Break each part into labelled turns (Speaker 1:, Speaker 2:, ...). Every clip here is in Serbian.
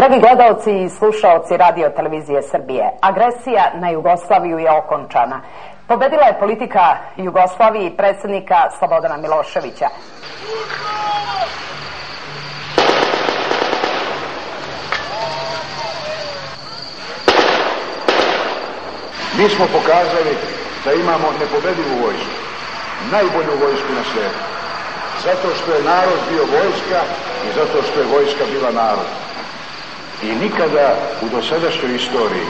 Speaker 1: Dragi gledalci i slušaoci radio televizije Srbije, agresija na Jugoslaviju je okončana. Pobedila je politika Jugoslavije i predsednika Slobodana Miloševića.
Speaker 2: Mi smo pokazali da imamo nepobedivu vojsku, najbolju vojsku na svijetu. Zato što je narod bio vojska i zato što je vojska bila narod. I nikada u dosadašnjoj istoriji,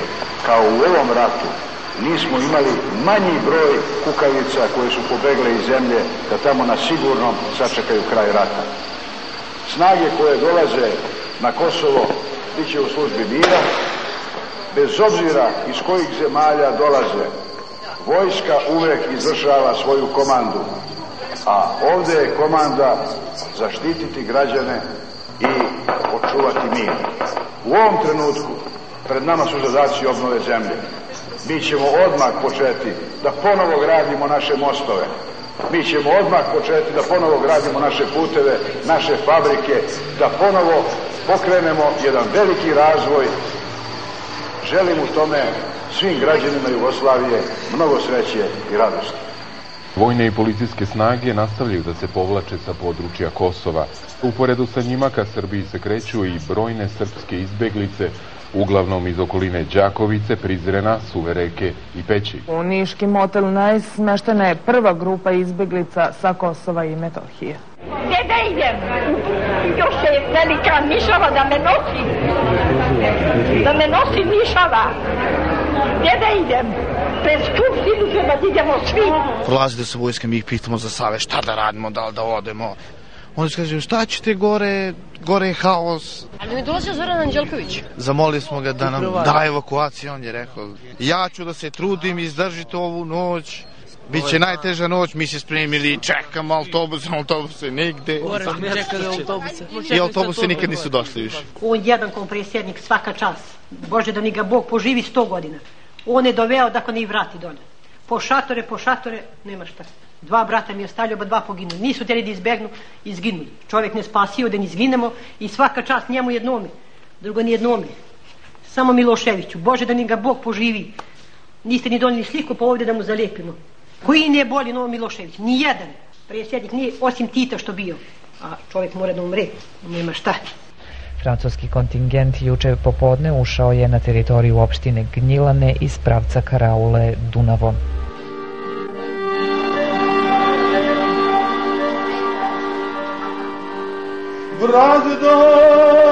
Speaker 2: kao u ovom ratu, nismo imali manji broj kukavica koje su pobegle iz zemlje da tamo na sigurnom sačekaju kraj rata. Snage koje dolaze na Kosovo bit će u službi mira, bez obzira iz kojih zemalja dolaze, vojska uvek izvršava svoju komandu, a ovde je komanda zaštititi građane i očuvati mir. U ovom trenutku pred nama su zadaci obnove zemlje. Mi ćemo odmah početi da ponovo gradimo naše mostove. Mi ćemo odmah početi da ponovo gradimo naše puteve, naše fabrike, da ponovo pokrenemo jedan veliki razvoj Želim u tome svim građanima Jugoslavije mnogo sreće i radosti.
Speaker 3: Vojne i policijske snage nastavljaju da se povlače sa područja Kosova. Uporedu sa njima ka Srbiji se kreću i brojne srpske izbeglice, uglavnom iz okoline Đakovice, Prizrena, Suvereke i Peći.
Speaker 4: U Niški motel Najs smeštena je prva grupa izbeglica sa Kosova i Metohije.
Speaker 5: Gde da idem? Još je velika nišava da me nosi. Da me nosi nišava. Gde da idem? Pred skupštinu treba da idemo svi.
Speaker 6: Prolazite sa vojska, mi ih pitamo za save, šta da radimo, da li da odemo. Oni su kažu, šta ćete gore, gore je haos.
Speaker 7: Ali ne dolazio Zoran Anđelković?
Speaker 6: Zamolili smo ga da nam da evakuaciju, on je rekao, ja ću da se trudim, izdržite ovu noć. Biće najteža noć, mi se spremili, čekamo autobus, autobuse nigde.
Speaker 7: Moram čekati autobuse.
Speaker 6: I autobuse nikad nisu došli više.
Speaker 8: On jedan kao presjednik svaka čas. Bože da ni ga Bog poživi sto godina. On je doveo da ko ne i vrati dolje. Po šatore, po šatore, nema šta. Dva brata mi je ostavljao, ba dva poginu. Nisu teli da izbegnu, izginuli. Čovjek ne spasio da ni izginemo i svaka čast njemu jednome. Drugo ni jednome. Samo Miloševiću. Bože da ni ga Bog poživi. Niste ni donijeli sliku pa ovdje da mu zalijepimo. Koji ne boli Novo Milošević? Nijedan. Presjednik nije osim Tita što bio. A čovjek mora da umre. Nema šta.
Speaker 9: Francuski kontingent juče popodne ušao je na teritoriju opštine Gnjilane iz pravca Karaule Dunavom.
Speaker 10: Vrag donese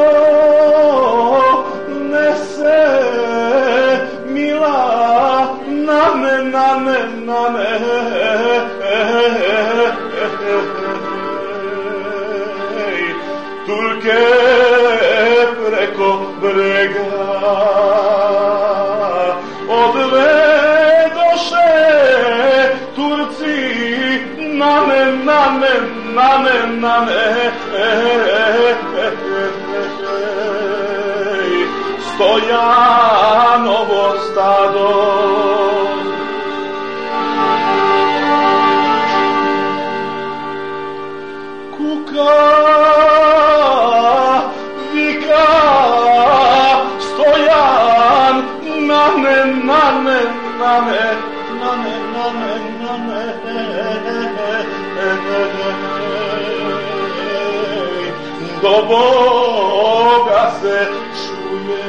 Speaker 10: mila name, name, name Turke brega Odve doše Turci na me, na me, na me, na me Stojanovo stado Do Boga se čuje.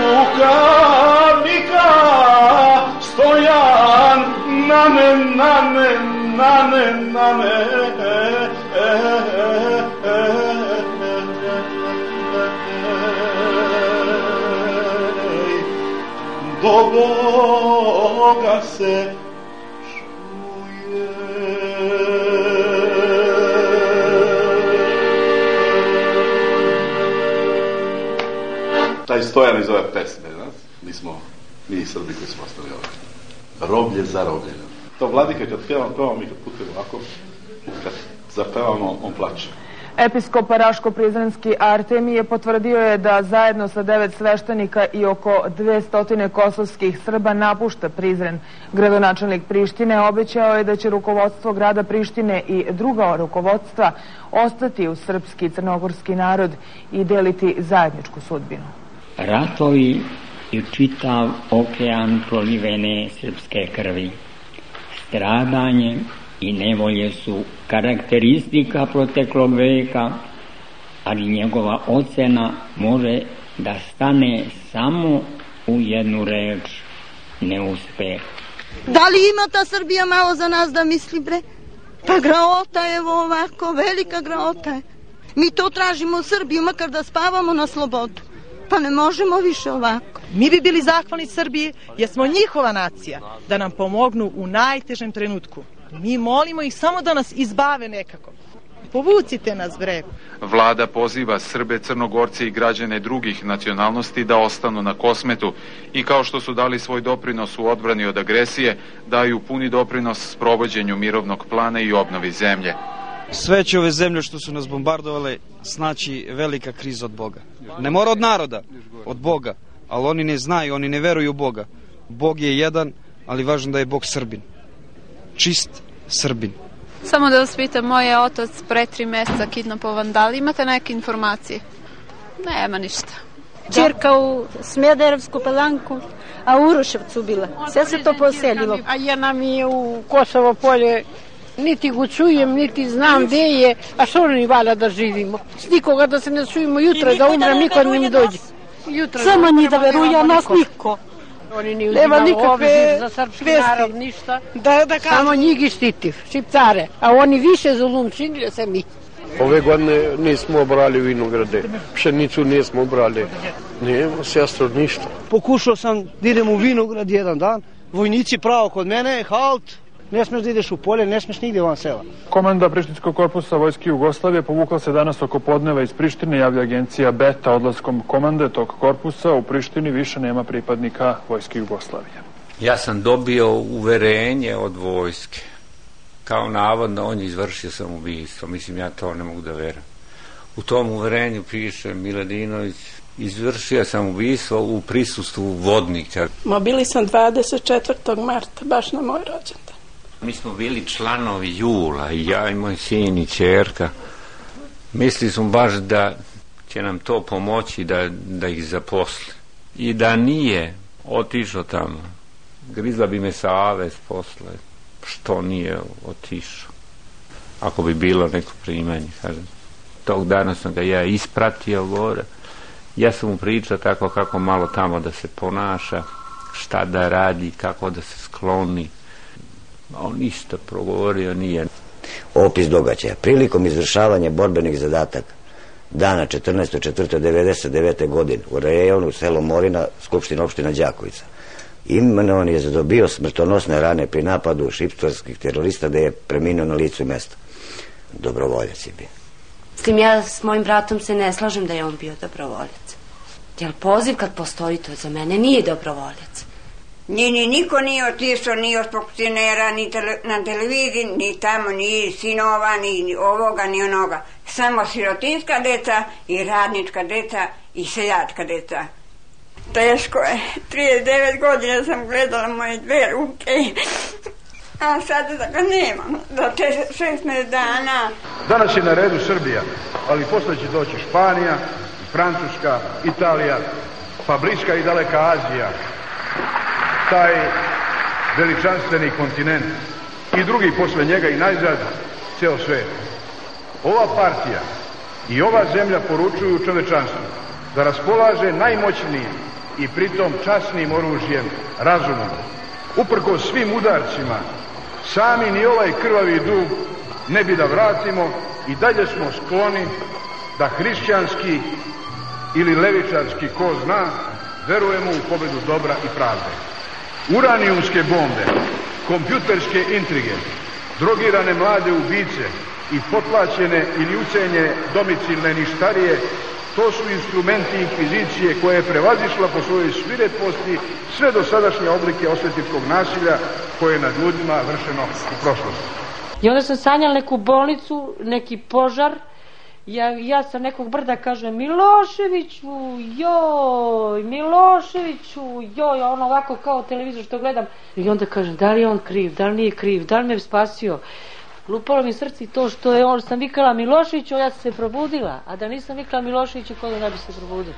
Speaker 10: Kukavnika stojan nane, nane, nane, nane Do Boga se
Speaker 11: taj stojan iz ove pesme, znaš? Mi smo, mi Srbi koji smo ostali ovdje. Roblje za roblje. To vladika kad pjevamo, pjevamo mi kad putujemo ovako, kad zapevamo, on plače.
Speaker 4: Episkop Raško-Prizrenski Artemije potvrdio je da zajedno sa devet sveštenika i oko 200 kosovskih Srba napušta Prizren. Gradonačelnik Prištine obećao je da će rukovodstvo grada Prištine i druga rukovodstva ostati u srpski i crnogorski narod i deliti zajedničku sudbinu.
Speaker 12: Ratovi i čitav okean prolivene srpske krvi. Stradanje i nevolje su karakteristika proteklog veka, ali njegova ocena može da stane samo u jednu reč, neuspeh.
Speaker 13: Da li ima ta Srbija malo za nas da misli bre? Pa graota je ovako, velika graota je. Mi to tražimo u Srbiji, makar da spavamo na slobodu. Pa ne možemo više ovako.
Speaker 14: Mi bi bili zahvalni Srbiji jer smo njihova nacija da nam pomognu u najtežem trenutku. Mi molimo ih samo da nas izbave nekako. Povucite nas, bre.
Speaker 15: Vlada poziva Srbe, Crnogorce i građane drugih nacionalnosti da ostanu na kosmetu i kao što su dali svoj doprinos u odbrani od agresije, daju puni doprinos sprovođenju mirovnog plana i obnovi zemlje.
Speaker 16: Sve će ove zemlje što su nas bombardovale znači velika kriza od Boga. Ne mora od naroda, od Boga, ali oni ne znaju, oni ne veruju u Boga. Bog je jedan, ali važno da je Bog Srbin. Čist Srbin.
Speaker 17: Samo da vas pitam, moj je otac pre tri meseca kidnapovan, da li imate neke informacije? Nema ništa.
Speaker 18: Čirka u Smederevsku palanku, a u Uroševcu bila. Sve se to poselilo.
Speaker 5: A ja nam je u Kosovo polje niti go čujem, niti znam gde je, a što oni vala da živimo? S nikoga da se ne čujemo jutra, da umrem, niko ne mi dođe.
Speaker 18: Jutra Samo ni da veruje, a nas niko. Нема
Speaker 5: никакве за српски
Speaker 18: народ,
Speaker 5: ништа. Да,
Speaker 18: да кажа. Само
Speaker 5: ние ги штитив, шипцаре. А они више зулум се ми. Ове години
Speaker 19: не сме обрали винограде, пшеницу не сме обрали, Не, сестро, ништо.
Speaker 20: Покушал сам да идем у виноград еден дан, војници право код мене, халт, ne smeš da ideš u polje, ne smeš nigde van sela.
Speaker 21: Komanda Prištinskog korpusa Vojske Jugoslavije povukla se danas oko podneva iz Prištine, javlja agencija Beta odlaskom komande tog korpusa. U Prištini više nema pripadnika Vojske Jugoslavije.
Speaker 22: Ja sam dobio uverenje od vojske. Kao navodno on je izvršio samoubistvo. Mislim, ja to ne mogu da verujem. U tom uverenju piše Miladinović izvršio samoubistvo u prisustvu vodnika.
Speaker 10: Ma bili sam 24. marta, baš na moj rođendan.
Speaker 22: Mi smo bili članovi Jula, i ja i moj sin i čerka. Mislili smo baš da će nam to pomoći da, da ih zaposli. I da nije otišao tamo, grizla bi me savez posle, što nije otišao. Ako bi bilo neko primanje, kažem. Tog dana sam ga ja ispratio gore. Ja sam mu pričao tako kako malo tamo da se ponaša, šta da radi, kako da se skloni. A on ništa progovorio nije.
Speaker 23: Opis događaja. Prilikom izvršavanja borbenih zadataka dana 14.4.99. godine u rejonu selo Morina, Skupština opština Đakovica. Imenovan je zadobio smrtonosne rane pri napadu šiptarskih terorista da je preminuo na licu mesta. Dobrovoljac je bio.
Speaker 24: S tim ja s mojim bratom se ne slažem da je on bio dobrovoljac. Jer poziv kad postoji to za mene nije dobrovoljac.
Speaker 25: Ni, ni, niko nije otišao ni od funkcionera, ni tele, na televiziji, ni tamo, ni sinova, ni, ovoga, ni onoga. Samo sirotinska deca i radnička deca i seljačka deca. Teško je. 39 godina sam gledala moje dve ruke. A sada da ga nemam. Za te 16 dana.
Speaker 26: Danas je na redu Srbija, ali posle će doći Španija, Francuska, Italija, pa bliska i daleka Azija, taj veličanstveni kontinent i drugi posle njega i najzad ceo svet. Ova partija i ova zemlja poručuju čovečanstvu da raspolaže najmoćnijim i pritom časnim oružjem, razumom. Uprko svim udarcima, sami ni ovaj krvavi dug ne bi da vratimo i dalje smo skloni da hrišćanski ili levičarski, ko zna, verujemo u pobedu dobra i pravde. Uranijumske bombe, kompjuterske intrige, drogirane mlade ubice i potlačene ili ucenje domicilne ništarije, to su instrumenti inkvizicije koje je prevazišla po svojoj svireposti sve dosadašnje oblike osvetničkog nasilja koje je nad ljudima vršeno u prošlosti.
Speaker 27: I onda sam sanjala neku bolnicu, neki požar Ja, ja sa nekog brda kažem Miloševiću, joj, Miloševiću, joj, ono ovako kao televizor što gledam. I onda kažem, da li je on kriv, da li nije kriv, da li me spasio. Lupalo mi srce i to što je on, sam vikala Miloševiću, ja sam se probudila, a da nisam vikala Miloševiću, ko da ne bi se probudila.